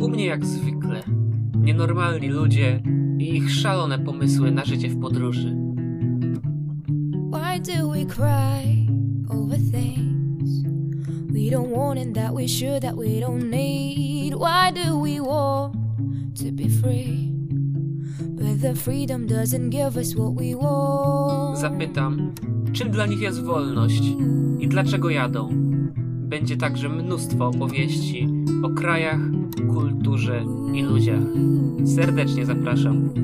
U mnie jak zwykle. Nienormalni ludzie i ich szalone pomysły na życie w podróży. Why do we cry over things we don't want and that we should, that we don't need? Why do we want to be free? But the freedom doesn't give us what we want. Zapytam, czym dla nich jest wolność i dlaczego jadą? Będzie także mnóstwo opowieści o krajach, kulturze i ludziach. Serdecznie zapraszam.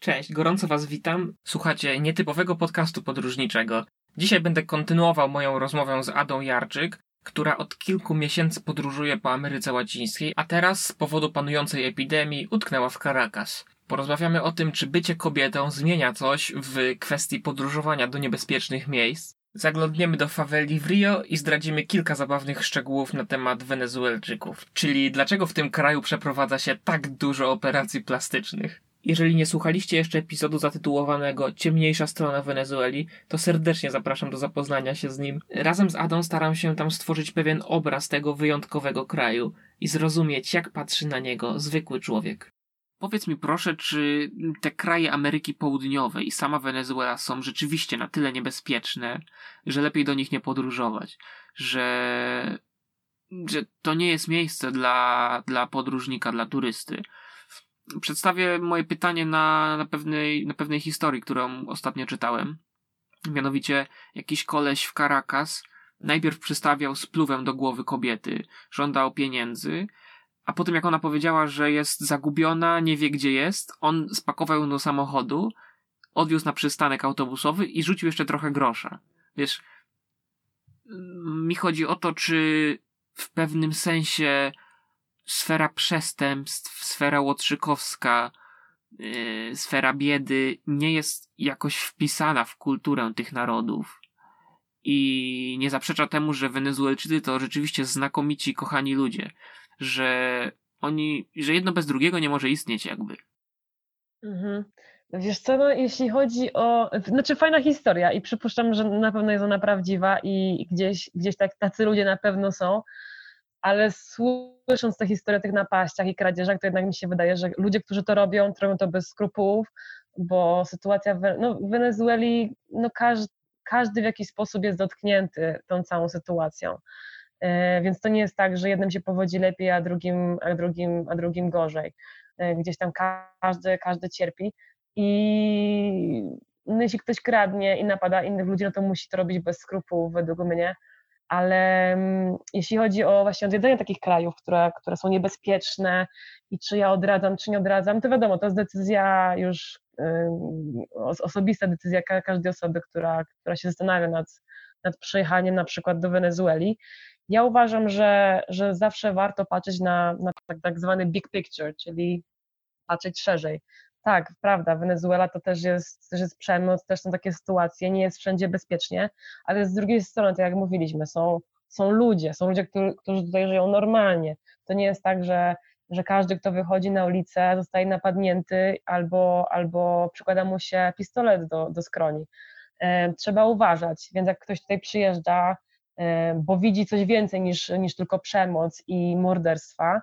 Cześć, gorąco Was witam. Słuchacie nietypowego podcastu podróżniczego. Dzisiaj będę kontynuował moją rozmowę z Adą Jarczyk, która od kilku miesięcy podróżuje po Ameryce Łacińskiej, a teraz z powodu panującej epidemii utknęła w Caracas. Porozmawiamy o tym, czy bycie kobietą zmienia coś w kwestii podróżowania do niebezpiecznych miejsc. Zaglądniemy do faweli w Rio i zdradzimy kilka zabawnych szczegółów na temat Wenezuelczyków, czyli dlaczego w tym kraju przeprowadza się tak dużo operacji plastycznych. Jeżeli nie słuchaliście jeszcze epizodu zatytułowanego Ciemniejsza strona Wenezueli, to serdecznie zapraszam do zapoznania się z nim. Razem z Adą staram się tam stworzyć pewien obraz tego wyjątkowego kraju i zrozumieć, jak patrzy na niego zwykły człowiek. Powiedz mi proszę, czy te kraje Ameryki Południowej i sama Wenezuela są rzeczywiście na tyle niebezpieczne, że lepiej do nich nie podróżować, że, że to nie jest miejsce dla, dla podróżnika, dla turysty. Przedstawię moje pytanie na, na, pewnej, na pewnej historii, którą ostatnio czytałem. Mianowicie jakiś koleś w Caracas najpierw przystawiał spluwem do głowy kobiety, żądał pieniędzy, a potem jak ona powiedziała, że jest zagubiona, nie wie gdzie jest, on spakował ją do samochodu, odwiózł na przystanek autobusowy i rzucił jeszcze trochę grosza. Wiesz, mi chodzi o to, czy w pewnym sensie sfera przestępstw, sfera łotrzykowska, yy, sfera biedy nie jest jakoś wpisana w kulturę tych narodów. I nie zaprzecza temu, że Wenezuelczycy to rzeczywiście znakomici, kochani ludzie że oni, że jedno bez drugiego nie może istnieć jakby. Mhm. Wiesz co, no, jeśli chodzi o, znaczy fajna historia i przypuszczam, że na pewno jest ona prawdziwa i gdzieś, gdzieś tak tacy ludzie na pewno są, ale słysząc te historie o tych napaściach i kradzieżach, to jednak mi się wydaje, że ludzie, którzy to robią, robią to bez skrupułów, bo sytuacja w, no, w Wenezueli, no każdy, każdy w jakiś sposób jest dotknięty tą całą sytuacją. E, więc to nie jest tak, że jednym się powodzi lepiej, a drugim, a drugim, a drugim gorzej. E, gdzieś tam każdy, każdy cierpi. I no jeśli ktoś kradnie i napada innych ludzi, no to musi to robić bez skrupułów, według mnie. Ale mm, jeśli chodzi o właśnie odwiedzenie takich krajów, które, które są niebezpieczne i czy ja odradzam, czy nie odradzam, to wiadomo, to jest decyzja już osobista decyzja każdej osoby, która, która się zastanawia nad, nad przyjechaniem na przykład do Wenezueli. Ja uważam, że, że zawsze warto patrzeć na, na tak, tak zwany big picture, czyli patrzeć szerzej. Tak, prawda, Wenezuela to też jest, też jest przemoc, też są takie sytuacje, nie jest wszędzie bezpiecznie, ale z drugiej strony, tak jak mówiliśmy, są, są ludzie, są ludzie, którzy, którzy tutaj żyją normalnie. To nie jest tak, że, że każdy, kto wychodzi na ulicę, zostaje napadnięty albo, albo przykłada mu się pistolet do, do skroni. E, trzeba uważać, więc jak ktoś tutaj przyjeżdża, E, bo widzi coś więcej niż, niż tylko przemoc i morderstwa.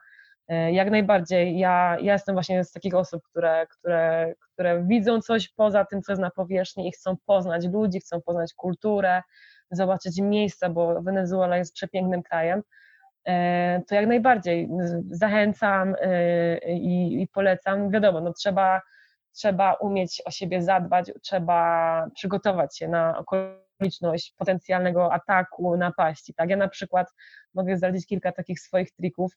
E, jak najbardziej. Ja, ja jestem właśnie z takich osób, które, które, które widzą coś poza tym, co jest na powierzchni i chcą poznać ludzi, chcą poznać kulturę, zobaczyć miejsca, bo Wenezuela jest przepięknym krajem. To jak najbardziej zachęcam i, i polecam. Wiadomo, no trzeba, trzeba umieć o siebie zadbać, trzeba przygotować się na okoliczność potencjalnego ataku, napaści. Tak? Ja na przykład mogę zdradzić kilka takich swoich trików,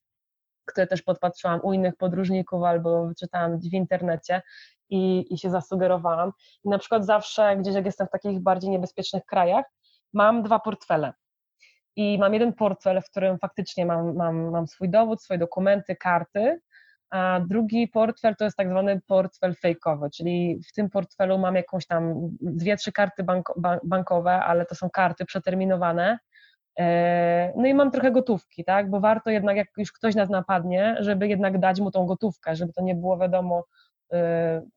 które też podpatrzyłam u innych podróżników albo wyczytałam w internecie i, i się zasugerowałam. I na przykład zawsze gdzieś jak jestem w takich bardziej niebezpiecznych krajach, mam dwa portfele. I mam jeden portfel, w którym faktycznie mam, mam, mam swój dowód, swoje dokumenty, karty, a drugi portfel to jest tak zwany portfel fejkowy, czyli w tym portfelu mam jakąś tam dwie, trzy karty bankowe, ale to są karty przeterminowane. E, no i mam trochę gotówki, tak? Bo warto jednak, jak już ktoś nas napadnie, żeby jednak dać mu tą gotówkę, żeby to nie było wiadomo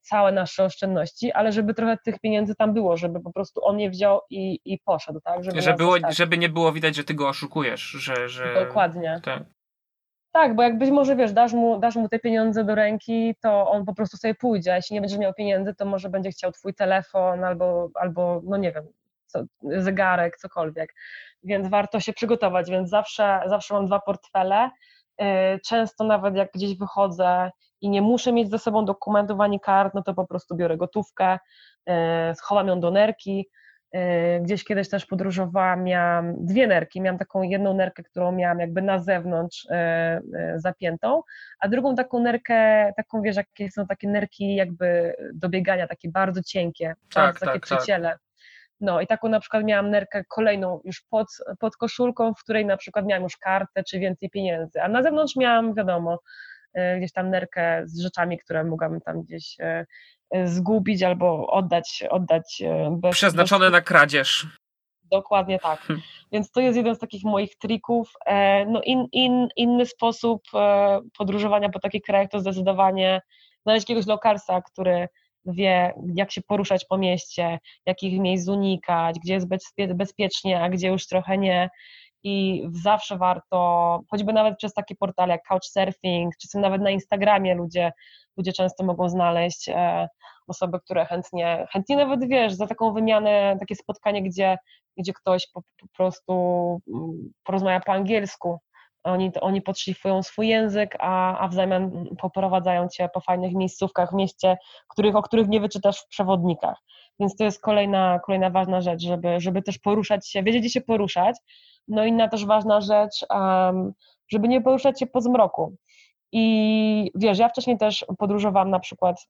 całe nasze oszczędności, ale żeby trochę tych pieniędzy tam było, żeby po prostu on je wziął i, i poszedł, tak? Żeby, żeby, było, żeby nie było widać, że ty go oszukujesz, że... że... Dokładnie. Tak. Tak, bo jak być może, wiesz, dasz mu, dasz mu te pieniądze do ręki, to on po prostu sobie pójdzie, a jeśli nie będziesz miał pieniędzy, to może będzie chciał twój telefon albo, albo no nie wiem, co, zegarek, cokolwiek, więc warto się przygotować, więc zawsze, zawsze mam dwa portfele, y, często nawet jak gdzieś wychodzę i nie muszę mieć ze sobą dokumentów ani kart, no to po prostu biorę gotówkę, y, schowam ją do nerki, Gdzieś kiedyś też podróżowałam, miałam dwie nerki. Miałam taką jedną nerkę, którą miałam jakby na zewnątrz zapiętą, a drugą taką nerkę, taką wiesz, jakie są takie nerki jakby do biegania, takie bardzo cienkie, tak, takie tak, przyciele. Tak. No i taką na przykład miałam nerkę kolejną już pod, pod koszulką, w której na przykład miałam już kartę czy więcej pieniędzy, a na zewnątrz miałam, wiadomo, gdzieś tam nerkę z rzeczami, które mogłam tam gdzieś zgubić albo oddać. oddać bez, Przeznaczone bez... na kradzież. Dokładnie tak. Hmm. Więc to jest jeden z takich moich trików. No in, in, inny sposób podróżowania po takich krajach to zdecydowanie znaleźć jakiegoś lokalsa, który wie, jak się poruszać po mieście, jakich miejsc unikać, gdzie jest bezpiecznie, a gdzie już trochę nie. I zawsze warto, choćby nawet przez takie portale jak Couchsurfing, czy nawet na Instagramie ludzie, ludzie często mogą znaleźć e, osoby, które chętnie, chętnie nawet wiesz, za taką wymianę, takie spotkanie, gdzie, gdzie ktoś po, po prostu mm, porozmawia po angielsku, oni, oni podszlifują swój język, a, a w zamian poprowadzają cię po fajnych miejscówkach w mieście, których, o których nie wyczytasz w przewodnikach. Więc to jest kolejna, kolejna ważna rzecz, żeby, żeby też poruszać się, wiedzieć, gdzie się poruszać. No inna też ważna rzecz, żeby nie poruszać się po zmroku. I wiesz, ja wcześniej też podróżowałam na przykład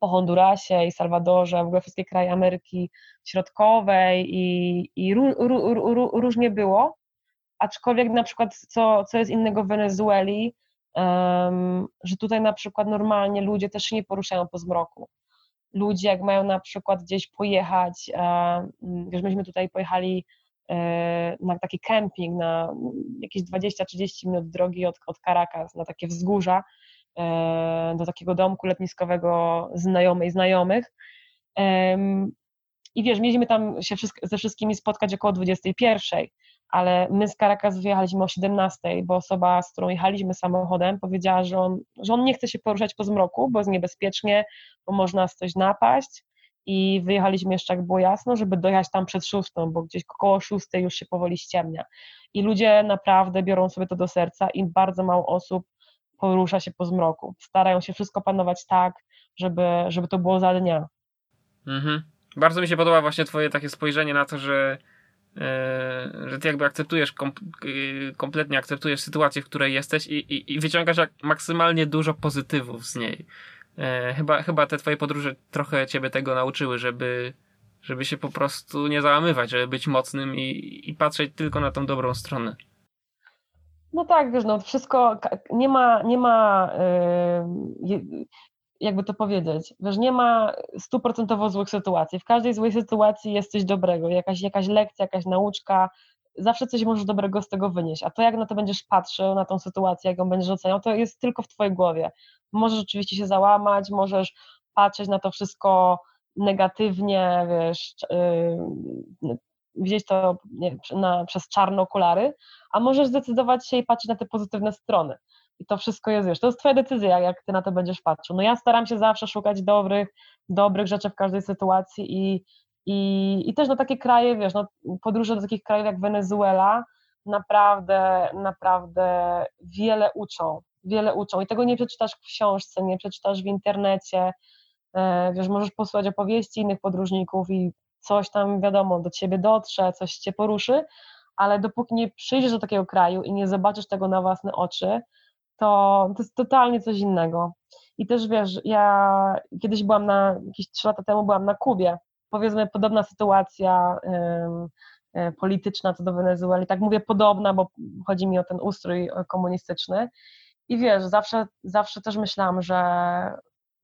po Hondurasie i Salwadorze, w ogóle wszystkie kraje Ameryki Środkowej i, i ró, ró, ró, różnie było aczkolwiek na przykład co, co jest innego w Wenezueli, um, że tutaj na przykład normalnie ludzie też się nie poruszają po zmroku. Ludzie jak mają na przykład gdzieś pojechać, um, wiesz, myśmy tutaj pojechali na taki camping, na jakieś 20-30 minut drogi od, od Caracas, na takie wzgórza, e, do takiego domku letniskowego znajomej znajomych. I wiesz, mieliśmy tam się ze wszystkimi spotkać około 21 ale my z Caracas wyjechaliśmy o 17, bo osoba, z którą jechaliśmy samochodem, powiedziała, że on, że on nie chce się poruszać po zmroku, bo jest niebezpiecznie, bo można coś napaść. I wyjechaliśmy jeszcze, jak było jasno, żeby dojechać tam przed szóstą, bo gdzieś około szóstej już się powoli ściemnia. I ludzie naprawdę biorą sobie to do serca i bardzo mało osób porusza się po zmroku. Starają się wszystko panować tak, żeby, żeby to było za dnia. Mhm. Bardzo mi się podoba właśnie twoje takie spojrzenie na to, że E, że ty jakby akceptujesz, kom, y, kompletnie akceptujesz sytuację, w której jesteś i, i, i wyciągasz jak maksymalnie dużo pozytywów z niej. E, chyba, chyba te twoje podróże trochę ciebie tego nauczyły, żeby, żeby się po prostu nie załamywać, żeby być mocnym i, i patrzeć tylko na tą dobrą stronę. No tak, wiesz, no wszystko, nie ma, nie ma yy, jakby to powiedzieć, wiesz, nie ma stuprocentowo złych sytuacji. W każdej złej sytuacji jest coś dobrego, jakaś, jakaś lekcja, jakaś nauczka, zawsze coś możesz dobrego z tego wynieść. A to, jak na to będziesz patrzył, na tą sytuację, jak ją będziesz oceniał, to jest tylko w twojej głowie. Możesz oczywiście się załamać, możesz patrzeć na to wszystko negatywnie, wiesz, yy, widzieć to nie, na, przez czarne okulary, a możesz zdecydować się i patrzeć na te pozytywne strony i to wszystko jest, wiesz, to jest twoja decyzja, jak ty na to będziesz patrzył. No ja staram się zawsze szukać dobrych, dobrych rzeczy w każdej sytuacji i, i, i też na takie kraje, wiesz, no podróże do takich krajów jak Wenezuela naprawdę, naprawdę wiele uczą, wiele uczą. I tego nie przeczytasz w książce, nie przeczytasz w internecie, e, wiesz, możesz posłuchać opowieści innych podróżników i coś tam, wiadomo, do ciebie dotrze, coś cię poruszy, ale dopóki nie przyjdziesz do takiego kraju i nie zobaczysz tego na własne oczy, to, to jest totalnie coś innego. I też wiesz, ja kiedyś byłam na, jakieś trzy lata temu byłam na Kubie, powiedzmy podobna sytuacja y, polityczna co do Wenezueli, tak mówię podobna, bo chodzi mi o ten ustrój e, komunistyczny. I wiesz, zawsze, zawsze też myślałam, że,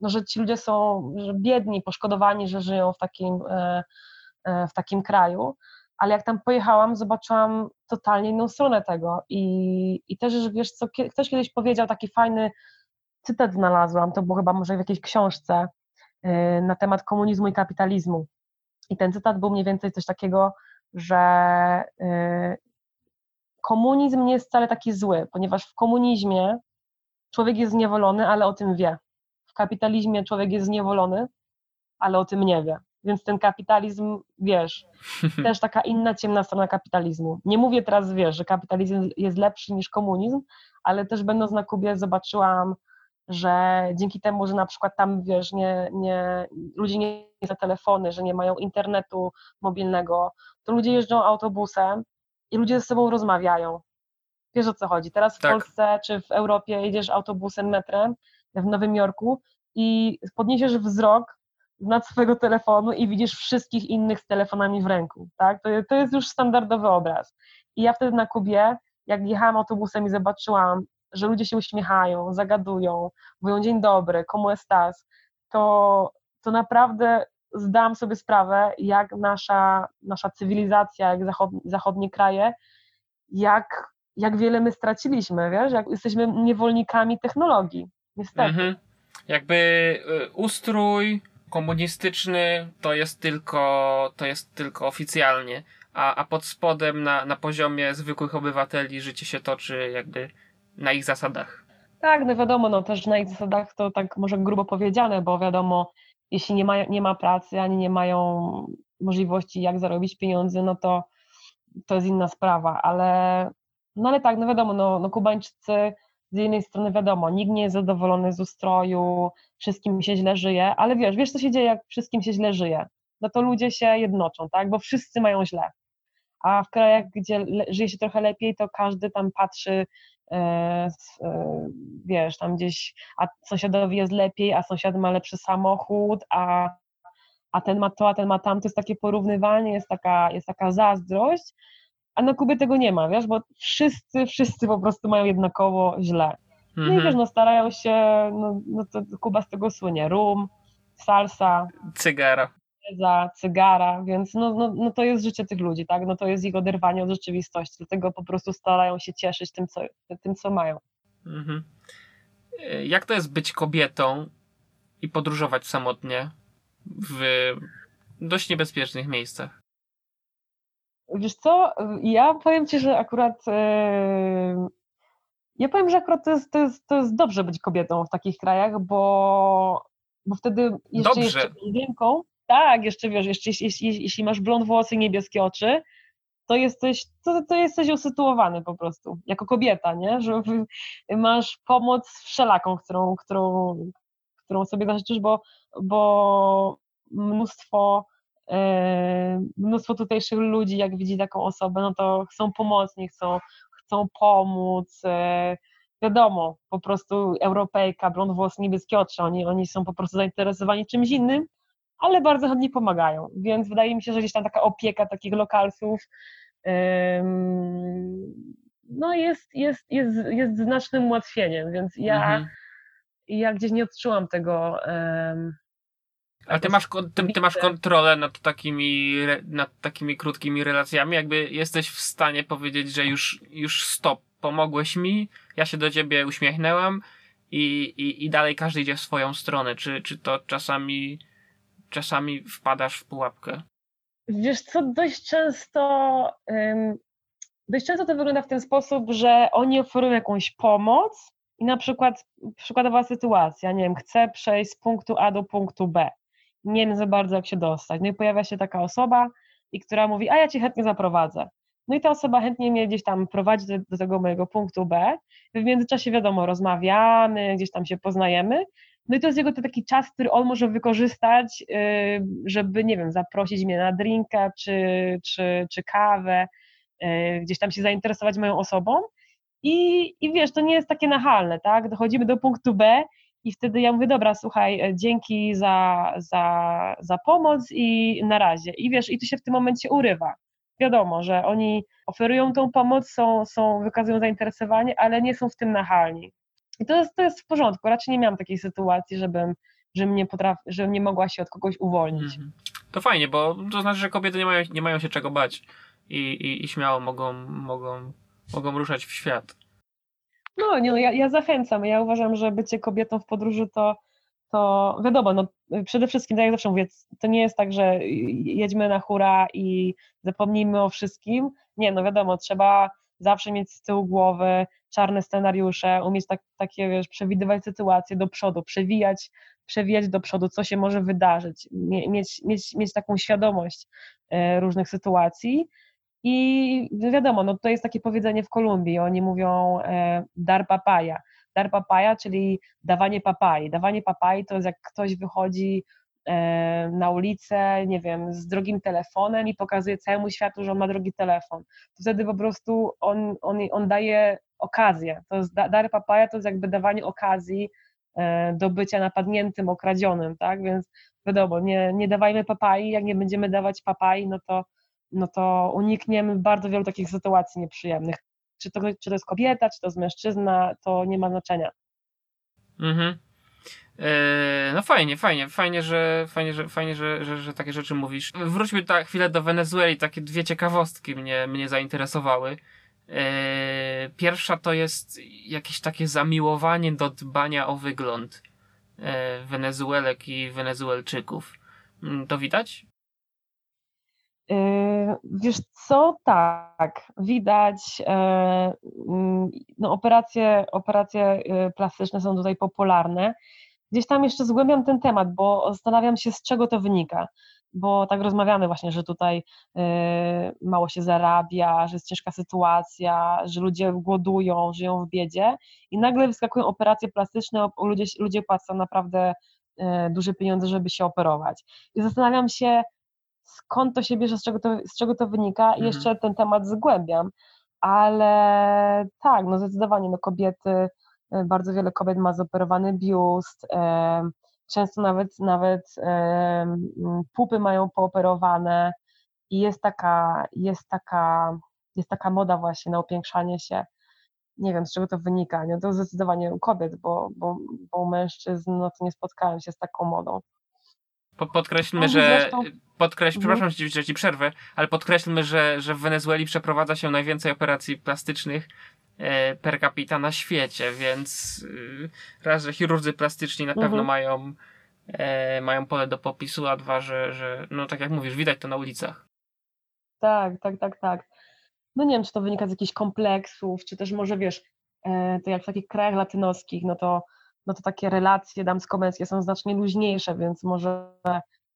no, że ci ludzie są że biedni, poszkodowani, że żyją w takim, y, w takim kraju, ale jak tam pojechałam, zobaczyłam totalnie inną stronę tego. I, i też, że wiesz co, ktoś kiedyś powiedział taki fajny, cytat znalazłam, to było chyba może w jakiejś książce na temat komunizmu i kapitalizmu. I ten cytat był mniej więcej coś takiego, że y, komunizm nie jest wcale taki zły, ponieważ w komunizmie człowiek jest zniewolony, ale o tym wie. W kapitalizmie człowiek jest zniewolony, ale o tym nie wie. Więc ten kapitalizm, wiesz, też taka inna ciemna strona kapitalizmu. Nie mówię teraz, wiesz, że kapitalizm jest lepszy niż komunizm, ale też będąc na Kubie zobaczyłam, że dzięki temu, że na przykład tam, wiesz, nie, nie, ludzie nie za telefony, że nie mają internetu mobilnego, to ludzie jeżdżą autobusem i ludzie ze sobą rozmawiają. Wiesz o co chodzi. Teraz w tak. Polsce czy w Europie jedziesz autobusem, metrem w Nowym Jorku i podniesiesz wzrok nad swojego telefonu i widzisz wszystkich innych z telefonami w ręku, tak? To, to jest już standardowy obraz. I ja wtedy na Kubie, jak jechałam autobusem i zobaczyłam, że ludzie się uśmiechają, zagadują, mówią dzień dobry, komu estás, to, to naprawdę zdałam sobie sprawę, jak nasza, nasza cywilizacja, jak zachodnie, zachodnie kraje, jak, jak wiele my straciliśmy, wiesz, jak jesteśmy niewolnikami technologii, niestety. Mhm. Jakby y, ustrój, komunistyczny to jest tylko, to jest tylko oficjalnie, a, a pod spodem na, na poziomie zwykłych obywateli życie się toczy jakby na ich zasadach. Tak, no wiadomo, no też na ich zasadach to tak może grubo powiedziane, bo wiadomo, jeśli nie ma, nie ma pracy, ani nie mają możliwości jak zarobić pieniądze, no to to jest inna sprawa, ale no ale tak, no wiadomo, no, no Kubańczycy z jednej strony wiadomo, nikt nie jest zadowolony z ustroju, wszystkim się źle żyje, ale wiesz, wiesz co się dzieje, jak wszystkim się źle żyje? No to ludzie się jednoczą, tak, bo wszyscy mają źle. A w krajach, gdzie żyje się trochę lepiej, to każdy tam patrzy, e, e, wiesz, tam gdzieś, a sąsiadowi jest lepiej, a sąsiad ma lepszy samochód, a, a ten ma to, a ten ma tam, to jest takie porównywanie, jest taka, jest taka zazdrość, a na Kubie tego nie ma, wiesz, bo wszyscy, wszyscy po prostu mają jednakowo źle. No i mhm. wiesz, no starają się, no, no to Kuba z tego słynie, rum, salsa. Cygara. Za cygara, więc no, no, no to jest życie tych ludzi, tak, no to jest ich oderwanie od rzeczywistości, dlatego po prostu starają się cieszyć tym, co, tym, co mają. Mhm. Jak to jest być kobietą i podróżować samotnie w dość niebezpiecznych miejscach? Wiesz co, ja powiem Ci, że akurat yy, ja powiem, że akurat to jest, to, jest, to jest dobrze być kobietą w takich krajach, bo, bo wtedy jeszcze, dobrze. jeszcze blondynką, tak, jeszcze wiesz, jeszcze, jeśli, jeśli masz blond włosy i niebieskie oczy, to jesteś, to, to jesteś usytuowany po prostu, jako kobieta, nie? Że masz pomoc wszelaką, którą, którą, którą sobie zażyczysz, bo, bo mnóstwo E, mnóstwo tutejszych ludzi, jak widzi taką osobę, no to chcą pomocni, chcą, chcą pomóc. E, wiadomo, po prostu Europejka, blond włos, niebieskie oczy, oni, oni są po prostu zainteresowani czymś innym, ale bardzo chętnie pomagają. Więc wydaje mi się, że gdzieś tam taka opieka takich lokalsów no jest, jest, jest, jest znacznym ułatwieniem, więc ja, mhm. ja gdzieś nie odczułam tego a ty masz, ty, ty masz kontrolę nad takimi, nad takimi krótkimi relacjami, jakby jesteś w stanie powiedzieć, że już, już stop, pomogłeś mi, ja się do ciebie uśmiechnęłam i, i, i dalej każdy idzie w swoją stronę. Czy, czy to czasami, czasami wpadasz w pułapkę? Wiesz co, dość często, dość często to wygląda w ten sposób, że oni oferują jakąś pomoc i na przykład przykładowa sytuacja, nie wiem, chcę przejść z punktu A do punktu B nie wiem za bardzo, jak się dostać. No i pojawia się taka osoba, i która mówi, a ja cię chętnie zaprowadzę. No i ta osoba chętnie mnie gdzieś tam prowadzi do, do tego mojego punktu B. W międzyczasie, wiadomo, rozmawiamy, gdzieś tam się poznajemy. No i to jest jego to taki czas, który on może wykorzystać, y, żeby, nie wiem, zaprosić mnie na drinka czy, czy, czy kawę, y, gdzieś tam się zainteresować moją osobą. I, I wiesz, to nie jest takie nachalne, tak? Dochodzimy do punktu B i wtedy ja mówię, dobra, słuchaj, e, dzięki za, za, za pomoc i na razie. I wiesz, i to się w tym momencie urywa. Wiadomo, że oni oferują tą pomoc, są, są, wykazują zainteresowanie, ale nie są w tym nachalni. I to jest, to jest w porządku. Raczej nie miałam takiej sytuacji, żebym, żebym, nie, potraf, żebym nie mogła się od kogoś uwolnić. Mhm. To fajnie, bo to znaczy, że kobiety nie mają, nie mają się czego bać i, i, i śmiało mogą, mogą, mogą ruszać w świat. No, nie, no ja, ja zachęcam. Ja uważam, że bycie kobietą w podróży to, to wiadomo, no, przede wszystkim, tak jak zawsze mówię, to nie jest tak, że jedźmy na hura i zapomnijmy o wszystkim. Nie, no wiadomo, trzeba zawsze mieć z tyłu głowy czarne scenariusze, umieć tak, takie, wiesz, przewidywać sytuacje do przodu, przewijać, przewijać do przodu, co się może wydarzyć, mieć, mieć, mieć taką świadomość e, różnych sytuacji. I wiadomo, no to jest takie powiedzenie w Kolumbii, oni mówią e, dar papaya. Dar papaya, czyli dawanie papai. Dawanie papai to jest jak ktoś wychodzi na ulicę, nie wiem, z drogim telefonem i pokazuje całemu światu, że on ma drogi telefon. To wtedy po prostu on, on, on daje okazję. To jest, dar papaya to jest jakby dawanie okazji e, do bycia napadniętym, okradzionym, tak? Więc wiadomo, nie, nie dawajmy papai, jak nie będziemy dawać papai, no to no to unikniemy bardzo wielu takich sytuacji nieprzyjemnych. Czy to, czy to jest kobieta, czy to jest mężczyzna, to nie ma znaczenia. Mhm. E, no fajnie, fajnie, fajnie, że fajnie, że, fajnie, że, że, że takie rzeczy mówisz. Wróćmy na chwilę do Wenezueli. Takie dwie ciekawostki mnie, mnie zainteresowały. E, pierwsza to jest jakieś takie zamiłowanie do dbania o wygląd e, Wenezuelek i Wenezuelczyków. Mm, to widać? Yy, wiesz co, tak, widać, e, mm, no operacje, operacje e, plastyczne są tutaj popularne. Gdzieś tam jeszcze zgłębiam ten temat, bo zastanawiam się, z czego to wynika, bo tak rozmawiamy właśnie, że tutaj e, mało się zarabia, że jest ciężka sytuacja, że ludzie głodują, żyją w biedzie i nagle wyskakują operacje plastyczne, ludzie, ludzie płacą naprawdę duże pieniądze, żeby się operować. I zastanawiam się, skąd to się bierze, z czego to, z czego to wynika i mhm. jeszcze ten temat zgłębiam. Ale tak, no zdecydowanie, no kobiety, e, bardzo wiele kobiet ma zoperowany biust, e, często nawet, nawet e, pupy mają pooperowane i jest taka, jest taka, jest taka moda właśnie na upiększanie się. Nie wiem, z czego to wynika, nie? To zdecydowanie u kobiet, bo, bo, bo u mężczyzn no to nie spotkałem się z taką modą. Podkreślmy, no, że. Podkreśl, mhm. przepraszam, że ci przerwę, ale podkreślmy, że, że w Wenezueli przeprowadza się najwięcej operacji plastycznych e, per capita na świecie, więc e, raz, że chirurdzy plastyczni na pewno mhm. mają, e, mają pole do popisu, a dwa, że, że, no tak jak mówisz, widać to na ulicach. Tak, tak, tak, tak. No nie wiem, czy to wynika z jakichś kompleksów, czy też może wiesz, e, to jak w takich krajach latynoskich, no to no to takie relacje damsko-męskie są znacznie luźniejsze, więc może,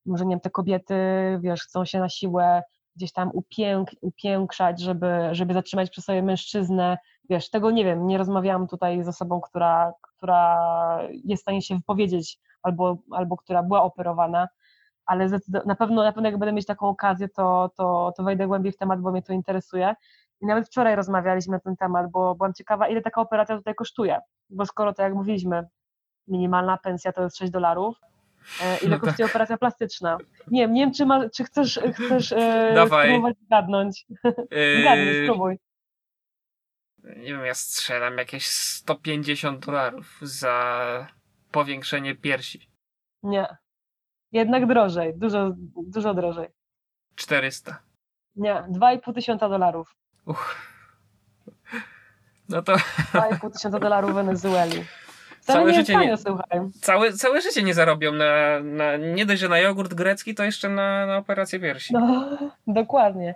może nie wiem, te kobiety, wiesz, chcą się na siłę gdzieś tam upięk, upiększać, żeby, żeby zatrzymać przy sobie mężczyznę, wiesz, tego nie wiem, nie rozmawiałam tutaj z osobą, która, która jest w stanie się wypowiedzieć albo, albo która była operowana, ale na pewno, na pewno jak będę mieć taką okazję, to, to, to wejdę głębiej w temat, bo mnie to interesuje. I nawet wczoraj rozmawialiśmy na ten temat, bo byłam ciekawa, ile taka operacja tutaj kosztuje, bo skoro to jak mówiliśmy, minimalna pensja to jest 6 dolarów. Ile no kosztuje tak. operacja plastyczna? Nie wiem, nie wiem, czy, ma, czy chcesz, chcesz e, Dawaj. spróbować zgadnąć. Yy... Zgadnij, spróbuj. Nie wiem, ja strzelam jakieś 150 dolarów za powiększenie piersi. Nie. Jednak drożej, dużo, dużo drożej. 400. Nie, 2,5 tysiąca dolarów. Uch. No to... 2,5 tysiąca dolarów w Wenezueli całe życie nie, całe, całe życie nie zarobią na, na, nie dość, że na jogurt grecki, to jeszcze na, na operację piersi. No, dokładnie.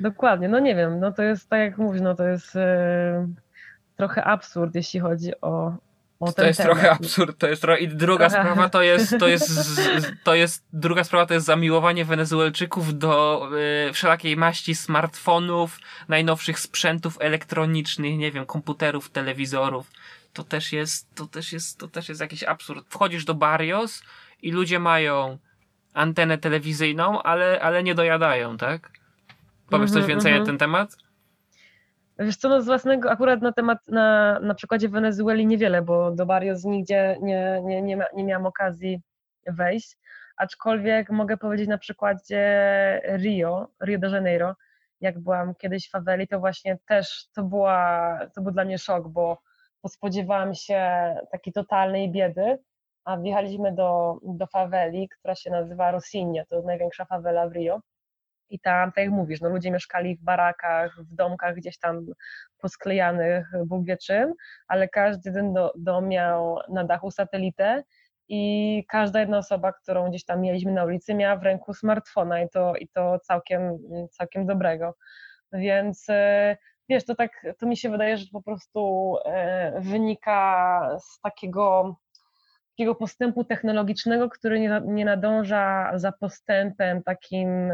Dokładnie. No nie wiem, no to jest tak jak mówisz, no to jest e, trochę absurd, jeśli chodzi o, o to jest temat. trochę absurd, to jest trochę i druga sprawa to jest, to jest, to jest, druga sprawa to jest zamiłowanie Wenezuelczyków do y, wszelakiej maści smartfonów, najnowszych sprzętów elektronicznych, nie wiem, komputerów, telewizorów to też jest, to też jest, to też jest jakiś absurd. Wchodzisz do Barrios i ludzie mają antenę telewizyjną, ale, ale nie dojadają, tak? Powiesz coś mhm, więcej mm -hmm. na ten temat? Wiesz co, no z własnego, akurat na temat, na, na przykładzie Wenezueli niewiele, bo do Barrios nigdzie nie, nie, nie, ma, nie miałam okazji wejść, aczkolwiek mogę powiedzieć na przykładzie Rio, Rio de Janeiro, jak byłam kiedyś w faweli, to właśnie też to, była, to był dla mnie szok, bo bo spodziewałam się takiej totalnej biedy, a wjechaliśmy do, do faweli, która się nazywa Rosinha, to największa fawela w Rio. I tam, tak jak mówisz, no ludzie mieszkali w barakach, w domkach gdzieś tam posklejanych, Bóg wie czym, ale każdy ten dom miał na dachu satelitę i każda jedna osoba, którą gdzieś tam mieliśmy na ulicy, miała w ręku smartfona i to, i to całkiem, całkiem dobrego. Więc e, wiesz, to tak, to mi się wydaje, że po prostu e, wynika z takiego takiego postępu technologicznego, który nie, nie nadąża za postępem takim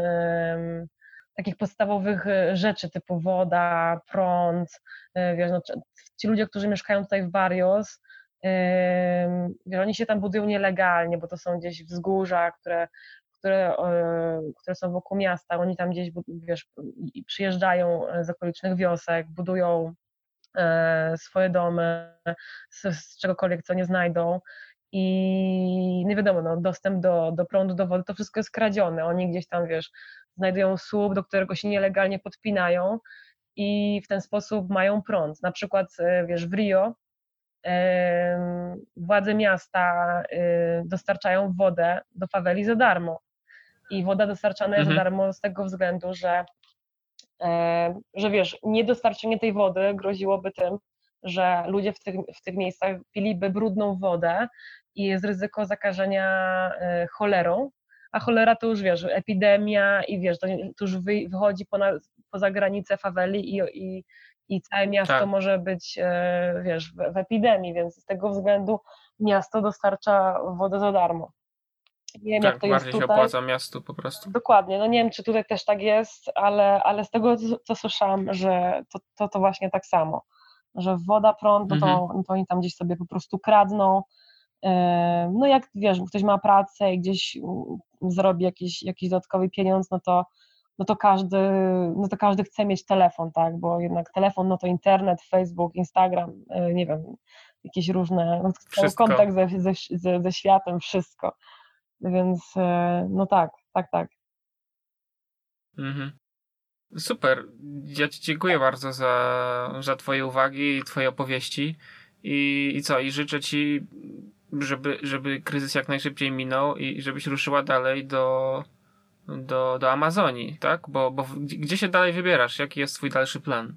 takich podstawowych e, rzeczy typu woda, prąd, wiesz, no, ci ludzie, którzy mieszkają tutaj w Barrios, wiesz, oni się tam budują nielegalnie, bo to są gdzieś wzgórza, które, które, które są wokół miasta, oni tam gdzieś, wiesz, przyjeżdżają z okolicznych wiosek, budują e, swoje domy z, z czegokolwiek, co nie znajdą i nie wiadomo, no, dostęp do, do prądu, do wody, to wszystko jest kradzione. Oni gdzieś tam, wiesz, znajdują słup, do którego się nielegalnie podpinają i w ten sposób mają prąd. Na przykład, e, wiesz, w Rio władze miasta dostarczają wodę do faweli za darmo. I woda dostarczana jest mhm. za darmo z tego względu, że, że wiesz, niedostarczenie tej wody groziłoby tym, że ludzie w tych, w tych miejscach piliby brudną wodę i jest ryzyko zakażenia e, cholerą, a cholera to już wiesz, epidemia i wiesz, to, to już wychodzi ponad, poza granice faweli i, i, i całe miasto tak. może być, e, wiesz, w, w, epidemii, więc z tego względu miasto dostarcza wodę za darmo. Nie wiem, tak, jak to jest tutaj. się opłaca miastu po prostu. Dokładnie, no nie wiem, czy tutaj też tak jest, ale, ale z tego, co, co słyszałam, że to, to, to właśnie tak samo, że woda, prąd, no to, mhm. to oni tam gdzieś sobie po prostu kradną, e, no jak wiesz, ktoś ma pracę i gdzieś zrobi jakiś, jakiś dodatkowy pieniądz, no to no to każdy, no to każdy chce mieć telefon, tak, bo jednak telefon, no to internet, Facebook, Instagram, e, nie wiem, jakieś różne, no, kontakt ze, ze, ze, ze światem, wszystko. Więc e, no tak, tak, tak. Mhm. Super. Ja Ci dziękuję bardzo za, za Twoje uwagi i Twoje opowieści. I, I co? I życzę Ci, żeby, żeby kryzys jak najszybciej minął i żebyś ruszyła dalej do, do, do Amazonii, tak? Bo, bo gdzie się dalej wybierasz? Jaki jest twój dalszy plan?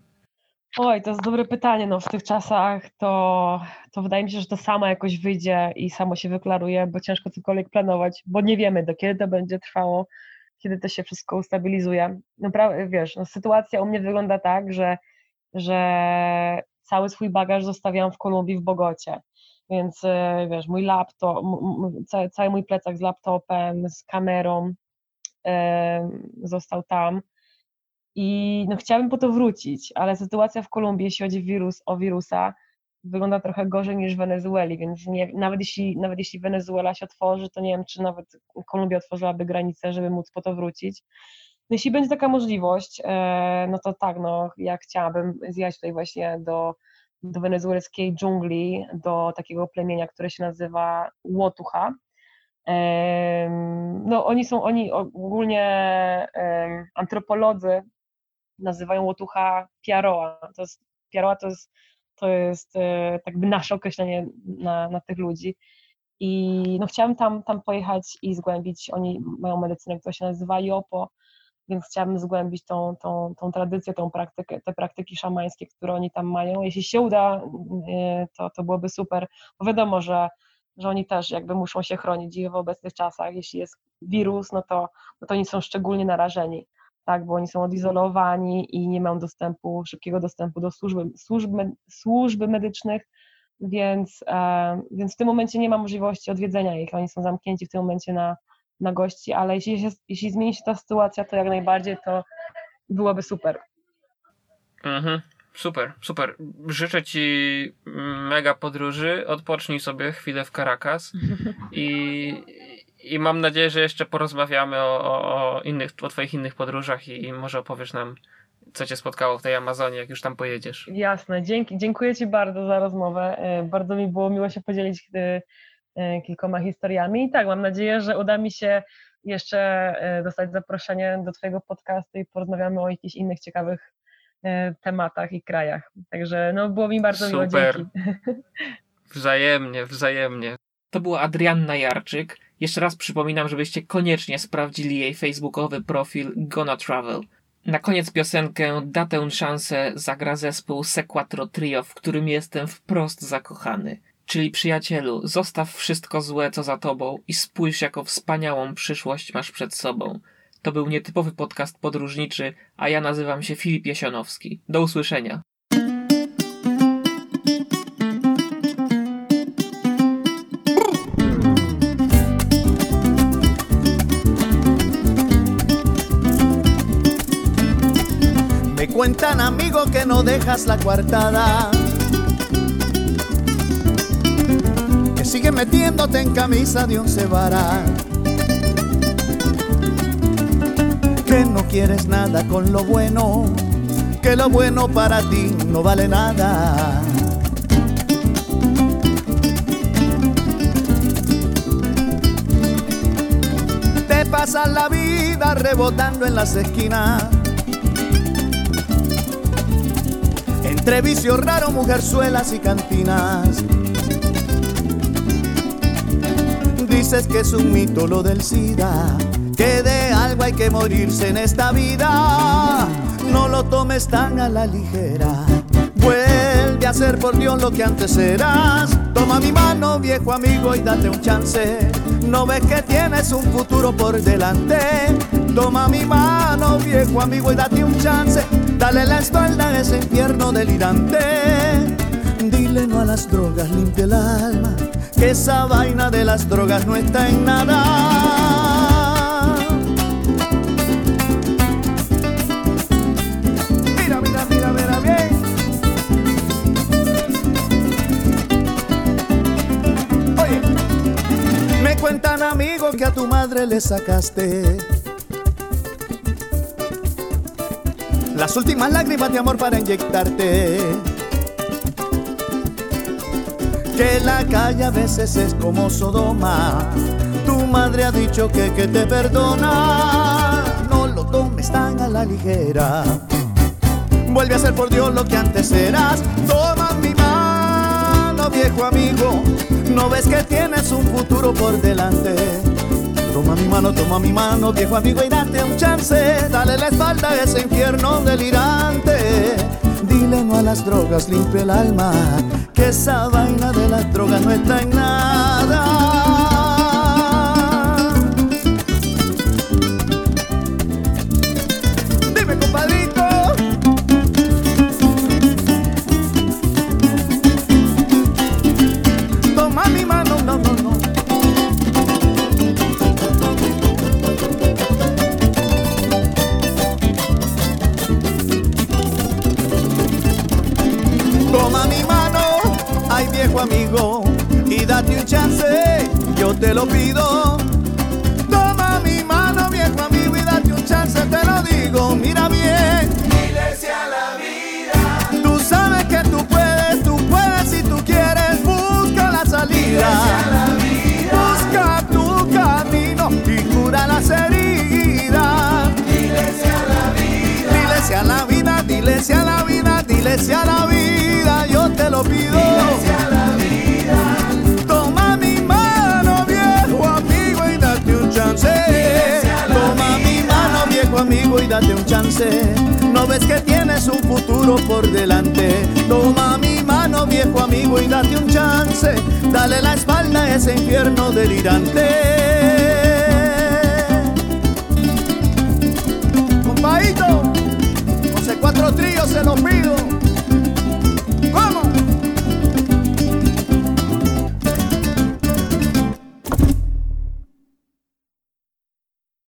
Oj, to jest dobre pytanie. No, w tych czasach to, to wydaje mi się, że to samo jakoś wyjdzie i samo się wyklaruje, bo ciężko cokolwiek planować, bo nie wiemy, do kiedy to będzie trwało, kiedy to się wszystko ustabilizuje. No, wiesz, no, sytuacja u mnie wygląda tak, że, że cały swój bagaż zostawiam w Kolumbii, w Bogocie. Więc e, wiesz, mój laptop, cały, cały mój plecak z laptopem, z kamerą, został tam. I no, chciałabym po to wrócić, ale sytuacja w Kolumbii, jeśli chodzi wirus, o wirusa, wygląda trochę gorzej niż w Wenezueli, więc nie, nawet, jeśli, nawet jeśli Wenezuela się otworzy, to nie wiem, czy nawet Kolumbia otworzyłaby granicę, żeby móc po to wrócić. No, jeśli będzie taka możliwość, e, no to tak, no, ja chciałabym zjechać tutaj właśnie do, do wenezuelskiej dżungli, do takiego plemienia, które się nazywa Łotucha. No oni są, oni ogólnie antropolodzy nazywają łotucha piaroa. To jest, piaroa to jest, to jest e, nasze określenie na, na tych ludzi. I no chciałabym tam, tam pojechać i zgłębić, oni mają medycynę, która się nazywa Jopo, więc chciałabym zgłębić tą, tą, tą tradycję, tą praktykę, te praktyki szamańskie, które oni tam mają. Jeśli się uda, e, to, to byłoby super, bo wiadomo, że że oni też jakby muszą się chronić i w obecnych czasach, jeśli jest wirus, no to, no to oni są szczególnie narażeni, tak, bo oni są odizolowani i nie mają dostępu, szybkiego dostępu do służby, służby, medycznych, więc, e, więc w tym momencie nie ma możliwości odwiedzenia ich, oni są zamknięci w tym momencie na, na gości, ale jeśli, się, jeśli zmieni się ta sytuacja, to jak najbardziej to byłoby super. Mhm. Super, super. Życzę Ci mega podróży. Odpocznij sobie chwilę w Caracas i, i mam nadzieję, że jeszcze porozmawiamy o, o, o, innych, o Twoich innych podróżach i, i może opowiesz nam, co Cię spotkało w tej Amazonii, jak już tam pojedziesz. Jasne, dzięki. Dziękuję Ci bardzo za rozmowę. E, bardzo mi było miło się podzielić e, e, kilkoma historiami. I tak, mam nadzieję, że uda mi się jeszcze dostać zaproszenie do Twojego podcastu i porozmawiamy o jakichś innych ciekawych E, tematach i krajach. Także no, było mi bardzo Super. miło. Dzięki. Wzajemnie, wzajemnie. To była Adrianna Jarczyk, Jeszcze raz przypominam, żebyście koniecznie sprawdzili jej facebookowy profil Gonna Travel. Na koniec piosenkę Da tę szansę zagra zespół Sequatro Trio, w którym jestem wprost zakochany. Czyli przyjacielu, zostaw wszystko złe, co za tobą i spójrz, jaką wspaniałą przyszłość masz przed sobą. To był nietypowy podcast podróżniczy, a ja nazywam się Filip Jesionowski. Do usłyszenia. Cuentan amigo que no dejas la coartada. Que sigue metiéndote en camisa de once varas. Que no quieres nada con lo bueno. Que lo bueno para ti no vale nada. Te pasas la vida rebotando en las esquinas entre vicios raros, mujerzuelas y cantinas. Dices que es un mito lo del SIDA, que de algo hay que morirse en esta vida. No lo tomes tan a la ligera. Vuelve a ser por Dios lo que antes eras. Toma mi mano, viejo amigo, y date un chance. No ves que tienes un futuro por delante. Toma mi mano, viejo amigo, y date un chance. Dale la espalda a ese infierno delirante. Dile no a las drogas, limpia el alma. Que esa vaina de las drogas no está en nada. Mira, mira, mira, mira bien. Me cuentan amigos que a tu madre le sacaste las últimas lágrimas de amor para inyectarte. Que la calle a veces es como Sodoma. Tu madre ha dicho que, que te perdona. No lo tomes tan a la ligera. Vuelve a ser por Dios lo que antes eras. Toma mi mano, viejo amigo. No ves que tienes un mano, toma mi mano, viejo amigo, y date un chance. Dale la espalda a ese infierno delirante. Dile no a las drogas, limpia el alma. Que esa vaina de las drogas no está en nada. La salida. Busca tu camino y cura las heridas. Dile a la vida, dile a la vida, dile a la vida, yo te lo pido. Toma mi mano, viejo amigo, y date un chance. Toma mi mano, viejo amigo, y date un chance. No ves que tienes un futuro por delante. Toma mi viejo amigo, y date un chance. Dale la espalda a ese infierno delirante. Compaito, José Cuatro Tríos se los pido.